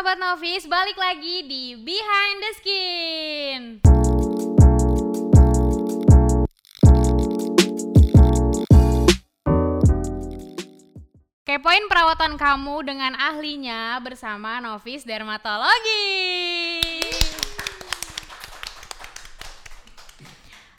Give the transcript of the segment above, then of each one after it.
sahabat Novis, balik lagi di Behind the Skin. Kepoin perawatan kamu dengan ahlinya bersama Novis Dermatologi.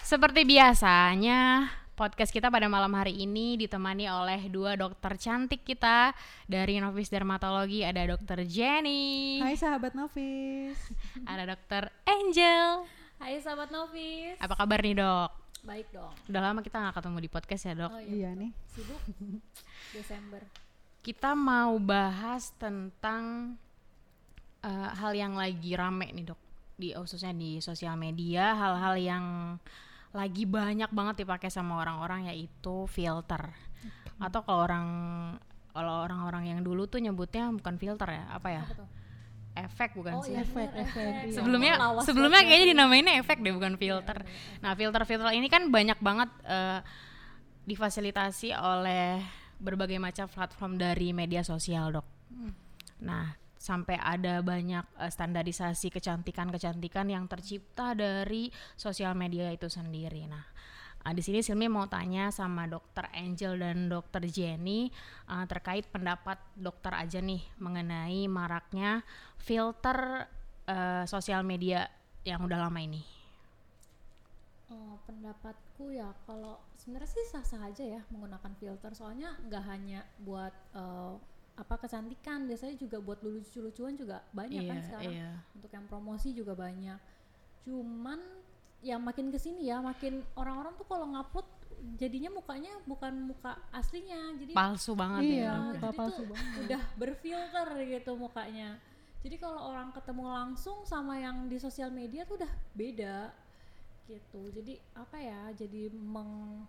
Seperti biasanya, podcast kita pada malam hari ini ditemani oleh dua dokter cantik kita dari Novis Dermatologi. Ada dokter Jenny, Hai sahabat Novis. ada dokter Angel. Hai sahabat Novis. Apa kabar nih dok? Baik dong. Udah lama kita nggak ketemu di podcast ya dok. Oh Iya nih. Sibuk Desember. Kita mau bahas tentang eh, hal yang lagi rame nih dok, di khususnya di sosial media, hal-hal yang lagi banyak banget dipakai sama orang-orang yaitu filter. Atau kalau orang kalau orang-orang yang dulu tuh nyebutnya bukan filter ya, apa ya? Apa tuh? Efek bukan Oh sih? iya, Efek, efek, iya. sebelumnya Lawas sebelumnya kayaknya dinamainnya efek deh bukan filter. Nah filter-filter ini kan banyak banget eh, difasilitasi oleh berbagai macam platform dari media sosial dok. Nah sampai ada banyak eh, standarisasi kecantikan-kecantikan yang tercipta dari sosial media itu sendiri. Nah ah, di sini Silmi mau tanya sama dokter Angel dan dokter Jenny ah, terkait pendapat dokter aja nih mengenai maraknya filter eh, sosial media yang udah lama ini. Oh, pendapatku ya kalau sebenarnya sih sah-sah aja ya menggunakan filter soalnya nggak hanya buat eh, apa kecantikan biasanya juga buat lucu-lucuan juga banyak kan Iya, sekarang iya. untuk yang promosi juga banyak cuman yang makin ke sini ya makin orang-orang tuh kalau ngupload jadinya mukanya bukan muka aslinya jadi Palsu banget Iya, ya. muka jadi palsu tuh banget. udah berfilter gitu mukanya. Jadi kalau orang ketemu langsung sama yang di sosial media tuh udah beda gitu. Jadi apa ya? Jadi meng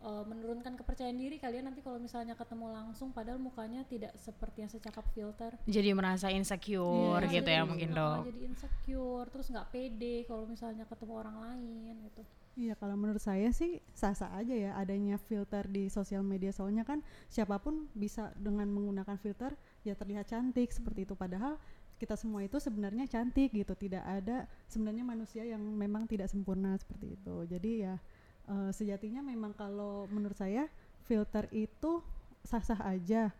eh, menurunkan kepercayaan diri kalian nanti kalau misalnya ketemu langsung padahal mukanya tidak seperti yang secakap filter. Jadi merasa insecure Iya, gitu ya mungkin dok. Jadi insecure, terus nggak pede kalau misalnya ketemu orang lain gitu. Iya kalau menurut saya sih sah-sah aja ya adanya filter di sosial media soalnya kan siapa pun bisa dengan menggunakan filter ya terlihat cantik seperti itu padahal kita semua itu sebenarnya cantik gitu tidak ada sebenarnya manusia yang memang tidak sempurna seperti itu jadi ya eh, sejatinya memang kalau menurut saya filter itu sah-sah aja.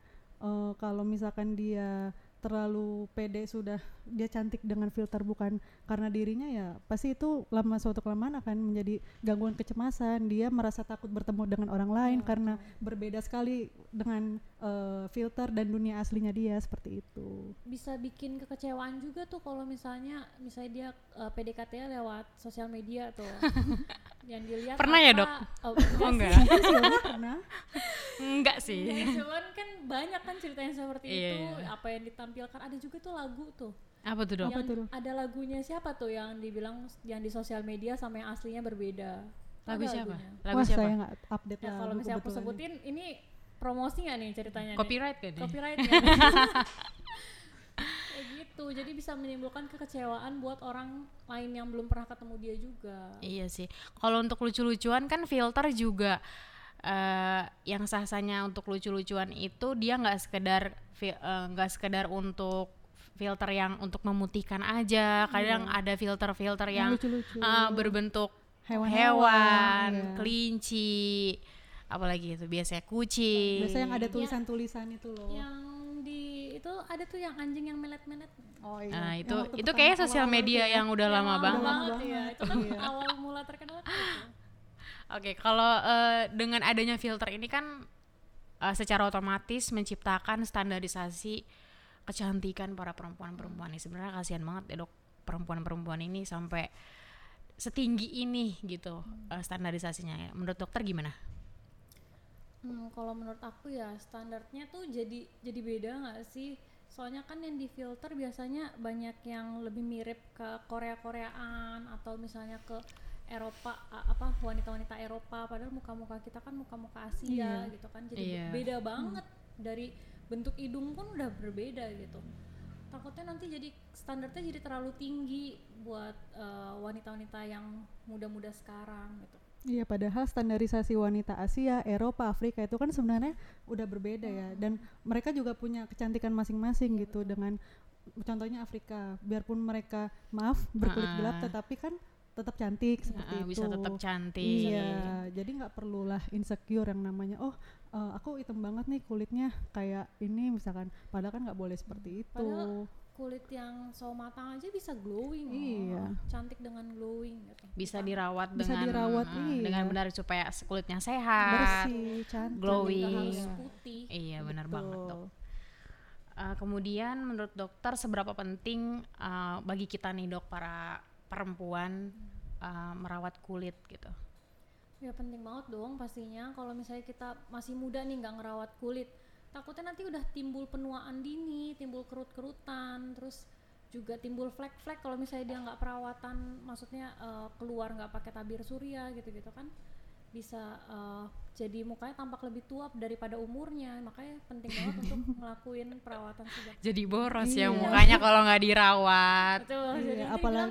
Eh, kalau misalkan dia terlalu pede sudah dia cantik dengan filter bukan karena dirinya ya pasti itu lama suatu kelamaan akan menjadi gangguan kecemasan. Dia merasa takut bertemu dengan orang lain karena berbeda sekali dengan eh, filter dan dunia aslinya dia seperti itu. Bisa bikin kekecewaan juga tuh kalau misalnya misalnya dia uh, PDKT lewat sosial media tuh yang dilihat Pernah ya, Dok? oh, Oh enggak enggak. sih. Silvi pernah enggak sih. Ya, cuman kan banyak kan ceritanya seperti Iya, itu iya. apa yang ditampilkan ada juga tuh lagu tuh Apa tuh dok? Apa tuh, Dok? ada lagunya siapa tuh yang dibilang yang di sosial media sama yang aslinya berbeda Lagu Ada siapa? lagunya. Lagu wah siapa? saya nggak update ya lagu kalau misalnya aku sebutin ini promosi nggak nih ceritanya nih? Copyright kan ya? copyright ya gitu jadi bisa menimbulkan kekecewaan buat orang lain yang belum pernah ketemu dia juga Iya sih. Kalau untuk lucu-lucuan kan filter juga eh yang sah-sahnya untuk lucu-lucuan itu dia nggak sekedar eh, nggak sekedar untuk filter yang untuk memutihkan aja. Kadang ada filter-filter Yang yang eh, berbentuk Hewan-hewan, hewan, iya. kelinci, apalagi itu biasanya kucing. biasanya yang ada tulisan-tulisan itu loh yang itu ada tuh yang anjing yang melet-melet oh iya Nah, itu itu pertama kayak sosial media ya. yang udah Yang lama banget. Lama ya banget, itu kan iya. awal mula terkenal tuh itu. Oke, kalau eh, dengan adanya filter ini kan eh, secara otomatis menciptakan standarisasi kecantikan para perempuan-perempuan ini. Sebenarnya kasihan banget ya dok perempuan-perempuan ini sampai setinggi ini gitu eh, standarisasinya. ya. Menurut dokter gimana? Hmm, kalau menurut aku ya standarnya tuh jadi jadi beda nggak sih? Soalnya kan yang di filter biasanya banyak yang lebih mirip ke Korea-Koreaan atau misalnya ke Eropa apa wanita-wanita Eropa padahal muka-muka kita kan muka-muka Asia Iya. gitu kan. Jadi Iya. beda banget dari bentuk hidung pun udah berbeda gitu. Takutnya nanti jadi standarnya jadi terlalu tinggi buat eh, wanita-wanita yang muda-muda sekarang gitu. Iya, padahal standarisasi wanita Asia, Eropa, Afrika itu kan sebenarnya udah berbeda ya. Dan mereka juga punya kecantikan masing-masing gitu dengan contohnya Afrika. Biarpun mereka maaf berkulit gelap tetapi kan tetap cantik seperti Heeh, itu. bisa tetap cantik iya jadi nggak perlulah insecure yang namanya oh eh, aku hitam banget nih kulitnya kayak ini misalkan. Padahal kan nggak boleh seperti itu. Padahal kulit yang sawo matang aja bisa glowing loh. Iya. cantik dengan glowing gitu bisa dirawat Bisa dengan dirawat, eh, iya. dengan benar supaya kulitnya sehat bersih cantik glowing. harus putih iya benar banget dok Eh, kemudian menurut dokter seberapa penting eh, bagi kita nih dok para perempuan eh, merawat kulit gitu ya penting banget dong pastinya kalau misalnya kita masih muda nih nggak ngerawat kulit takutnya nanti udah timbul penuaan dini timbul kerut-kerutan terus juga timbul flek-flek kalau misalnya dia nggak perawatan maksudnya eh, keluar nggak pakai tabir surya gitu-gitu kan bisa eh, jadi mukanya tampak lebih tua daripada umurnya makanya penting banget untuk ngelakuin perawatan sejak jadi boros ya Iya. mukanya kalau nggak dirawat betul Iya, jadi apalagi- bilang,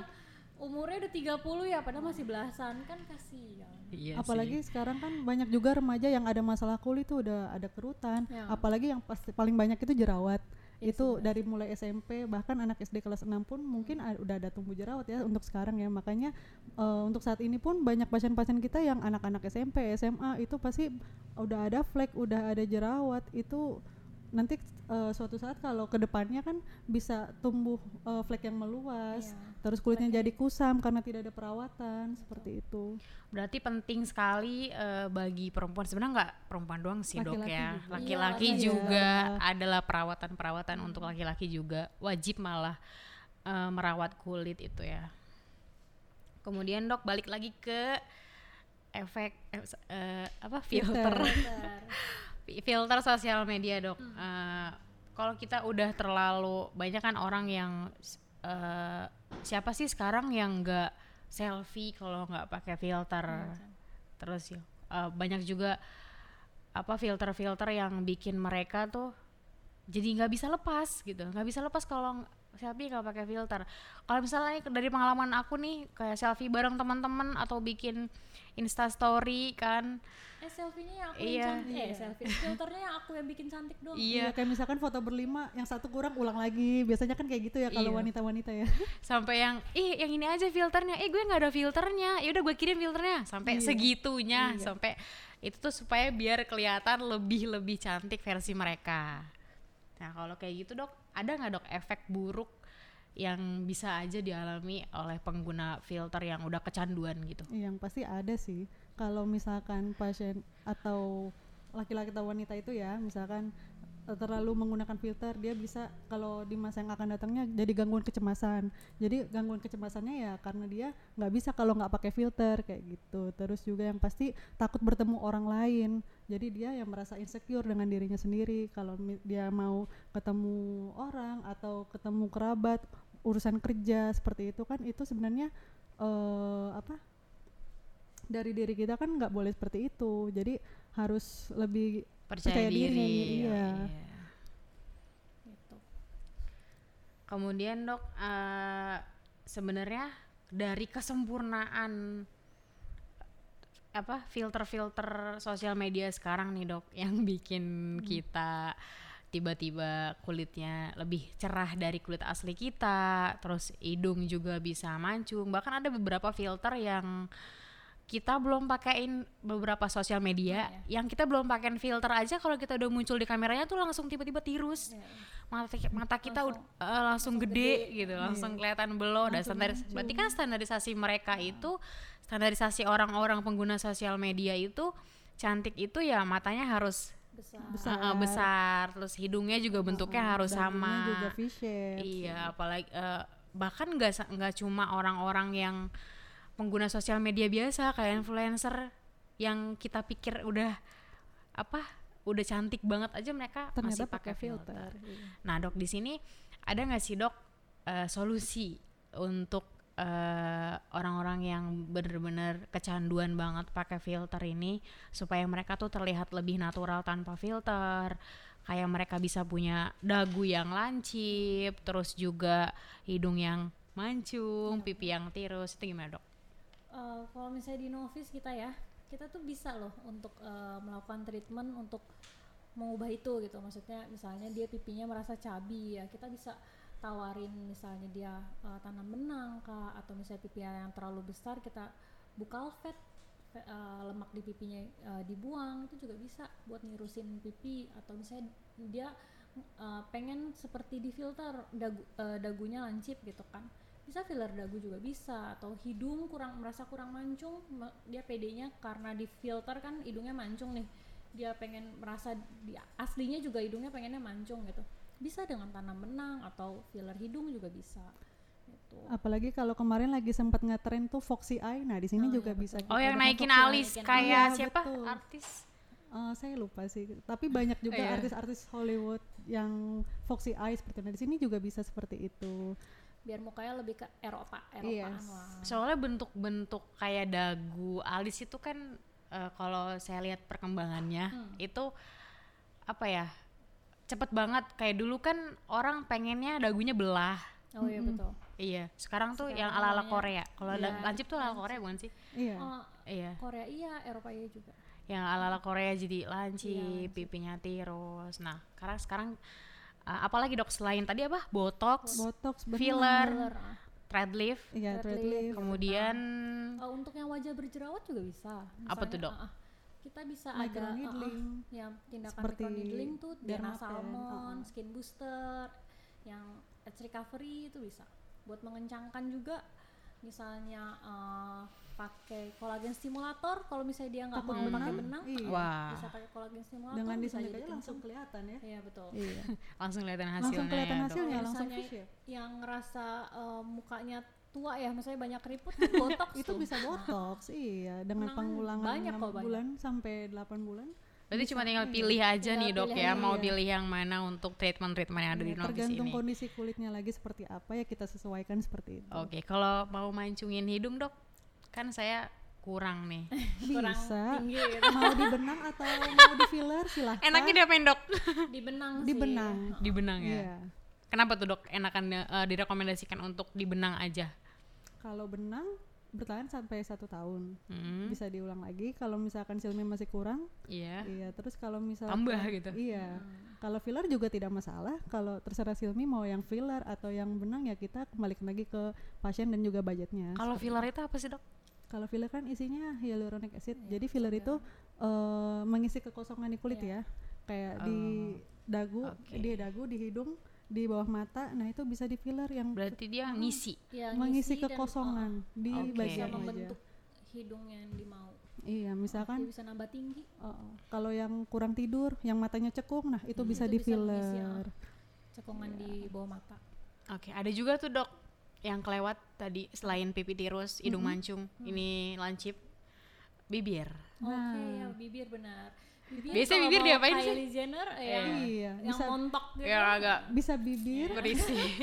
umurnya udah 30 ya padahal masih belasan. Kan kasihan. Iya apalagi sih. sekarang kan banyak juga remaja yang ada masalah kulit tuh udah ada kerutan. Ya. apalagi yang pasti paling banyak itu jerawat. Iya itu sih, dari mulai SMP bahkan anak SD kelas 6 pun mungkin a- udah ada tumbuh jerawat ya untuk sekarang ya. Makanya eh, untuk saat ini pun banyak pasien-pasien kita yang anak-anak SMP SMA itu pasti udah ada flek udah ada jerawat. Itu nanti eh, suatu saat kalau ke depannya kan bisa tumbuh eh, flek yang meluas. Iya. Terus kulitnya jadi kusam karena tidak ada perawatan seperti itu. Berarti penting sekali eh, bagi perempuan. Sebenarnya nggak perempuan doang sih dok Laki-laki ya. juga. laki-laki Iya, juga iya. adalah perawatan-perawatan untuk laki-laki juga. Wajib malah eh, merawat kulit itu ya. Kemudian dok balik lagi ke efek eh, eh, apa filter. Bentar. filter. Sosial media dok. Eh, kalau kita udah terlalu banyak kan orang yang eh, siapa sih sekarang yang nggak selfie kalau nggak pakai filter? Terus ya eh, banyak juga apa filter-filter yang bikin mereka tuh jadi nggak bisa lepas gitu. Nggak bisa lepas kalau selfie nggak pakai filter kalau misalnya dari pengalaman aku nih kayak selfie bareng teman-teman atau bikin insta story kan Eh selfie-nya yang aku Iya. yang cantik. Eh selfie. Filternya yang aku yang bikin cantik dong. iya Iya, kayak misalkan foto berlima, yang satu kurang ulang lagi. Biasanya kan kayak gitu ya kalau Iya. wanita-wanita ya. sampai yang ih yang ini aja filternya eh gue nggak ada filternya ya udah gue kirim filternya sampai Iya. segitunya Iya. sampai itu tuh supaya biar kelihatan lebih lebih cantik versi mereka nah kalau kayak gitu dok ada nggak dok efek buruk yang bisa aja dialami oleh pengguna filter yang udah kecanduan gitu Yang pasti ada sih. Kalau misalkan pasien atau laki-laki atau wanita itu ya, misalkan terlalu menggunakan filter, dia bisa kalau di masa yang akan datangnya jadi gangguan kecemasan. Jadi gangguan kecemasannya ya karena dia nggak bisa kalau nggak pakai filter kayak gitu. Terus juga yang pasti takut bertemu orang lain. Jadi dia yang merasa insecure dengan dirinya sendiri. Kalau dia mau ketemu orang atau ketemu kerabat, urusan kerja seperti itu kan itu sebenarnya eh apa dari diri kita kan nggak boleh seperti itu jadi harus lebih percaya, Percaya diri, diri, iya. Gitu. kemudian dok eh, sebenarnya dari kesempurnaan apa filter-filter sosial media sekarang nih dok yang bikin kita tiba-tiba kulitnya lebih cerah dari kulit asli kita terus hidung juga bisa mancung bahkan ada beberapa filter yang kita belum pakaiin beberapa sosial media yang kita belum pakein filter aja kalau kita udah muncul di kameranya tuh langsung tiba-tiba tirus. Ya. mata mata kita Langsung- ud- eh, langsung, gede, gitu langsung kelihatan below dan Langsung standar berarti kan standarisasi mereka itu standarisasi orang-orang pengguna sosial media itu cantik itu ya matanya harus Besar. Besar. eh, besar. Terus hidungnya juga bentuknya harus dagunya sama. juga iya apalagi eh, bahkan nggak nggak cuma orang-orang yang pengguna sosial media biasa kayak influencer yang kita pikir udah apa udah cantik banget aja mereka ternyata masih pakai filter, Iya. Nah dok di sini ada nggak sih dok eh, solusi untuk eh, orang-orang yang bener-bener kecanduan banget pakai filter ini supaya mereka tuh terlihat lebih natural tanpa filter kayak mereka bisa punya dagu yang lancip terus juga hidung yang mancung pipi yang tirus itu gimana dok? Eh, kalau misalnya di novice kita ya kita tuh bisa loh untuk eh, melakukan treatment untuk mengubah itu gitu. Maksudnya misalnya dia pipinya merasa cabi ya kita bisa tawarin misalnya dia uh, tanam benang kah atau misalnya pipi yang terlalu besar kita buka fat uh, lemak di pipinya uh, dibuang itu juga bisa buat nirusin pipi. Atau misalnya dia uh, pengen seperti di filter dagu, uh, dagunya lancip gitu kan bisa filler dagu juga bisa atau hidung kurang merasa kurang mancung ma- dia pedenya karena di filter kan hidungnya mancung nih dia pengen merasa di aslinya juga hidungnya pengennya mancung gitu bisa dengan tanam benang atau filler hidung juga bisa gitu. apalagi kalau kemarin lagi sempat ngetren tuh foxy eye nah di sini Oh, juga iya, bisa. Oh yang naikin foxy alis naikin kayak alis. siapa? Iya, betul. Artis. Eh, saya lupa sih tapi banyak juga Iya. artis-artis Hollywood yang foxy eye seperti itu. nah di sini juga bisa seperti itu biar mukanya lebih ke Eropa Eropaan Yes. lah Soalnya bentuk-bentuk kayak dagu alis itu kan eh, kalau saya lihat perkembangannya Hmm. itu apa ya? Cepet banget kayak dulu kan orang pengennya dagunya belah. oh iya betul Iya, sekarang tuh Sekarang yang ala-ala Korea. Kalau Iya, lancip tuh ala Korea bukan sih? iya Oh, Iya, Korea iya Eropa iya juga yang ala-ala Korea jadi lancip, Iya, lancip. pipinya tirus. Nah, sekarang sekarang eh, apalagi dok? Selain tadi apa? Botox, botox filler, Filler, thread lift, iya thread lift. lift kemudian Oh, untuk yang wajah berjerawat juga bisa. Apa tuh, Misalnya, Dok? ah, kita bisa ada ah, microneedling ya tindakan Seperti microneedling tuh Derma Salmon, uh-uh. skin booster, yang recovery itu bisa. Buat mengencangkan juga misalnya eh, pakai kolagen stimulator kalau misalnya dia nggak mau pakai benang, benang iya. wah bisa pakai kolagen stimulator dengan bisa disuntik jadi aja langsung kelihatan ya iya betul iya langsung kelihatan hasilnya. langsung kelihatan ya, hasilnya Kayak langsung fish ya yang ngerasa eh, mukanya tua ya misalnya banyak keriput kan botox itu tuh. bisa botox iya dengan Penanganan pengulangan banyak 6 kok, banyak. bulan sampai 8 bulan Berarti cuma tinggal iya. pilih aja Tinggal nih dok pilih ya, mau iya. pilih yang mana untuk treatment-treatment yang ada di Iya, novis tergantung ini. kondisi kulitnya lagi seperti apa ya kita sesuaikan seperti itu Oke, kalau mau mancungin hidung dok, kan saya kurang nih. kurang bisa tinggi gitu. mau di benang atau mau di filler silahkan Enaknya diapain dok? di benang di sih. benang di benang ya. iya Kenapa tuh dok? Enakan eh, direkomendasikan untuk di benang aja. kalau benang bertahan sampai satu tahun Hmm, bisa diulang lagi kalau misalkan silmi masih kurang iya. iya terus kalau misalkan Tambah gitu. iya kalau filler juga tidak masalah kalau terserah silmi mau yang filler atau yang benang ya kita kembalikan lagi ke pasien dan juga budgetnya Kalau filler itu apa sih dok? Kalau filler kan isinya hyaluronic acid. Iya, Jadi filler itu eh, mengisi kekosongan di kulit Iya. ya. Kayak di dagu, Oke. di dagu, di hidung, di bawah mata. Nah, itu bisa di filler yang Berarti dia ngisi. Ya, mengisi ngisi dan, kekosongan di Oke. uh, bisa bagian membentuk hidung yang dimau Iya, dia misalkan bisa nambah tinggi eh, kalau yang kurang tidur, yang matanya cekung, nah itu bisa Hmm, di Itu bisa mengisi, filler. cekungan di bawah mata Oke, ada juga tuh dok yang kelewat tadi selain pipi tirus, hidung mancung, ini lancip, bibir. oke Nah. ya bibir benar bibir Biasanya bibir diapain sih? Kylie Jenner yang Iya, yang bisa montok gitu Ya agak bisa bibir, berisi.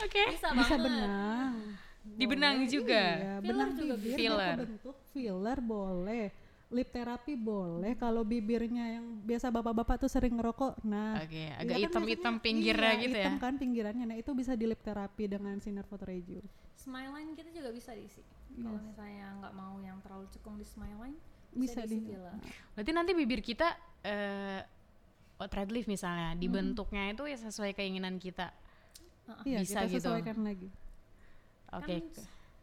Oke. bisa bisa banget benang. Di benang Boleh, juga? Iya, Filler benang juga bibir Filler. bentuk filler boleh. Lip terapi boleh kalau bibirnya yang biasa bapak-bapak tuh sering ngerokok. Nah, Oke, iya agak kan hitam-hitam biasanya- pinggirnya iya, gitu ya. hitam kan pinggirannya. Nah, itu bisa di lip terapi dengan sinar fotoreju. smile line kita juga bisa diisi kalau misalnya nggak mau yang terlalu cekung di smile line Bisa diisi di filler. Berarti nanti bibir kita eh oh, thread lift misalnya, dibentuknya itu ya sesuai keinginan kita. Iya, Bisa kita gitu. sesuaikan lagi. Oke. kan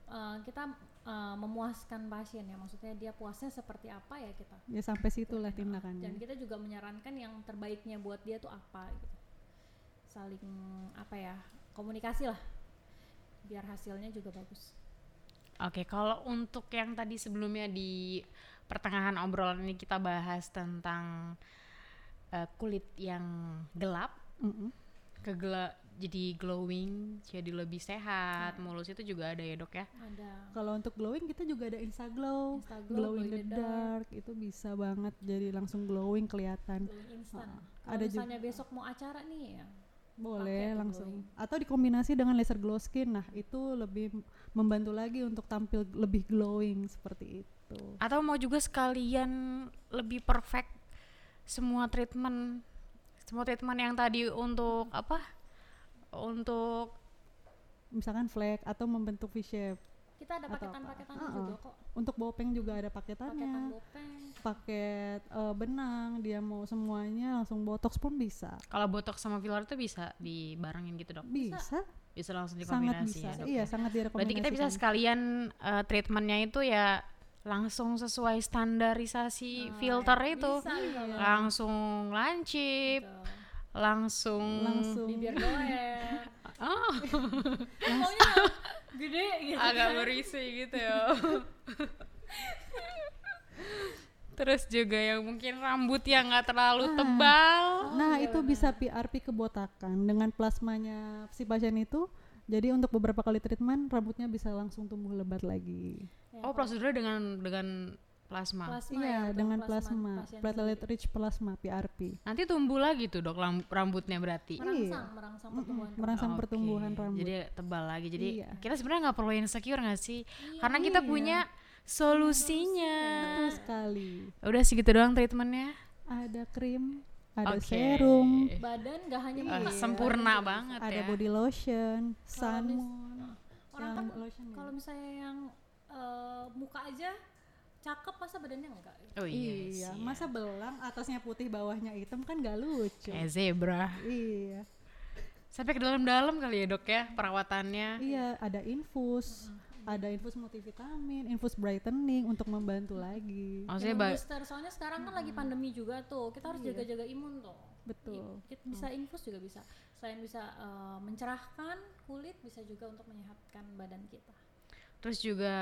uh, kita uh, memuaskan pasien ya. Maksudnya dia puasnya seperti apa ya kita. Ya sampai situlah dan tindakannya. kita juga menyarankan yang terbaiknya buat dia tuh apa gitu. Saling apa ya komunikasi lah. Biar hasilnya juga bagus. Oke, kalau untuk yang tadi sebelumnya di pertengahan obrolan ini kita bahas tentang eh, kulit yang gelap, Mm-mm. kegela jadi glowing, jadi lebih sehat, mulus itu juga ada ya dok ya? ada Kalau untuk glowing kita juga ada Instaglow, Instaglow, glow in the dark. itu bisa banget jadi langsung glowing kelihatan. glowing instan ada juga- misalnya besok mau acara nih ya Boleh langsung. glowing. Atau dikombinasi dengan laser glow skin. Nah, itu lebih membantu lagi untuk tampil lebih glowing seperti itu. Atau mau juga sekalian lebih perfect semua treatment, semua treatment yang tadi untuk apa? Untuk Misalkan flek atau membentuk V shape. kita ada Atau apa? paketan-paketannya Uh-uh. juga kok Untuk bopeng juga ada paketan paketannya. bopeng Paket eh, benang, dia mau semuanya langsung botox pun bisa. Kalau botox sama filler itu bisa dibarengin gitu dok? Bisa, Bisa langsung sangat dikombinasi bisa. ya dok? iya, ya? sangat direkomendasikan. Berarti kita bisa sekalian eh, treatmentnya itu ya langsung sesuai standarisasi Nah, filter itu, bisa banget. langsung lancip, Gitu. Langsung, langsung bibir goyang oh, pokoknya gede gitu agak berisi gitu ya. Terus juga yang mungkin rambut yang nggak terlalu tebal. Nah, itu bisa PRP kebotakan dengan plasmanya si pasien itu. Jadi untuk beberapa kali treatment rambutnya bisa langsung tumbuh lebat lagi. Ya, Oh prosedurnya dengan dengan plasma. plasma iya, ya, dengan plasma, pasien platelet rich plasma PRP. Nanti tumbuh lagi tuh dok rambutnya berarti. merangsang merangsang pertumbuhan Mm-mm, merangsang Oke, pertumbuhan rambut. Jadi tebal lagi. Jadi Iya. kita sebenarnya nggak perlu insecure nggak sih? Karena kita Iya. punya solusinya. Betul sekali. Udah segitu doang treatmentnya. Ada krim, ada Oke. serum, badan gak hanya Ah, muka, sempurna badan juga banget ada ya. body lotion, sun orang kan lotion ya. kalau misalnya yang eh, muka aja cakep masa badannya enggak Oh iya, Iya, sih. masa belang atasnya putih bawahnya hitam kan gak lucu. Kayak zebra. Iya. Sampai ke dalam-dalam kali ya dok ya perawatannya. Iya, ada infus, ada infus multivitamin, infus brightening untuk membantu lagi. Maksudnya ba- booster soalnya sekarang kan lagi pandemi juga tuh kita harus jaga-jaga imun tuh Betul. I- kita bisa infus juga bisa selain bisa eh, mencerahkan kulit bisa juga untuk menyehatkan badan kita Terus juga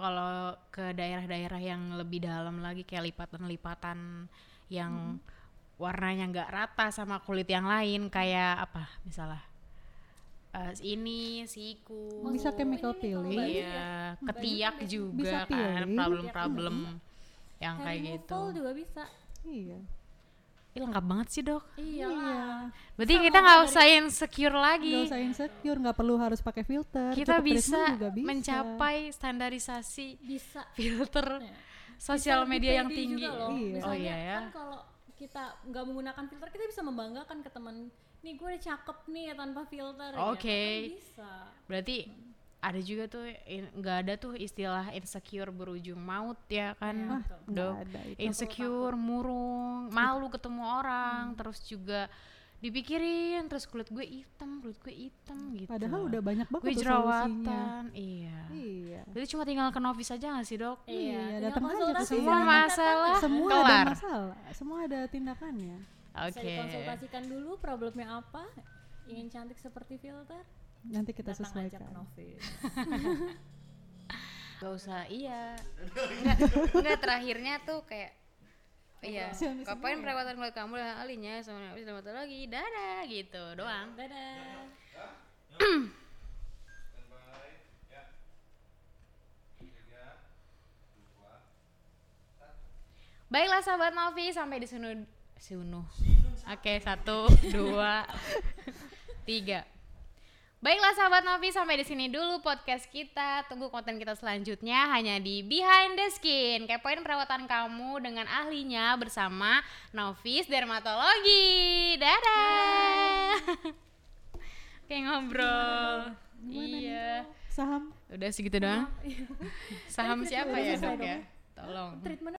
kalau ke daerah-daerah yang lebih dalam lagi kayak lipatan-lipatan yang warnanya nggak rata sama kulit yang lain kayak apa misalnya eh, ini siku Oh, Bisa chemical peeling. Iya ya. ketiak juga Bisa kan problem-problem yang kayak gitu juga bisa Iya. Ih, lengkap banget sih dok iya Iya. berarti Sama kita nggak dari- usah insecure lagi Gak usah insecure, nggak perlu harus pakai filter. kita cukup bisa, juga bisa. mencapai standarisasi bisa filter Ya. sosial Bisa media yang tinggi juga loh. Iya. oh Misalnya iya ya kan kalau kita nggak menggunakan filter kita bisa membanggakan ke teman nih gue udah cakep nih ya tanpa filter gitu. Oke. Kan bisa berarti ada juga tuh nggak ada tuh istilah insecure berujung maut ya kan. Nggak dok ada itu. insecure murung malu ketemu orang terus juga dipikirin terus kulit gue hitam kulit gue hitam gitu Padahal udah banyak banget gue jerawatan iya Iya. Berarti cuma tinggal ke novis aja gak sih dok? Iya, Iya, datang aja ke. Semua masalah Semua kelar. ada masalah, semua ada tindakannya. bisa Oke. dikonsultasikan dulu problemnya apa ingin cantik seperti filter Nanti kita datang sesuaikan. Novis Gak usah, iya. Enggak, enggak terakhirnya tuh kayak Iya, kapan perawatan kulit kamu dengan ahlinya sama habis selamat lagi, dadah gitu doang. dadah Baiklah sahabat Novi, sampai di sunu sunu. Oke, satu, dua, tiga. Baiklah sahabat Novi, sampai di sini dulu podcast kita. Tunggu konten kita selanjutnya hanya di Behind the Skin. Kepoin perawatan kamu dengan ahlinya bersama Novis Dermatologi. Dadah. Kayak ngobrol. Iya. Saham Udah segitu doang. Saham siapa ya, Dok ya? Tolong. treatment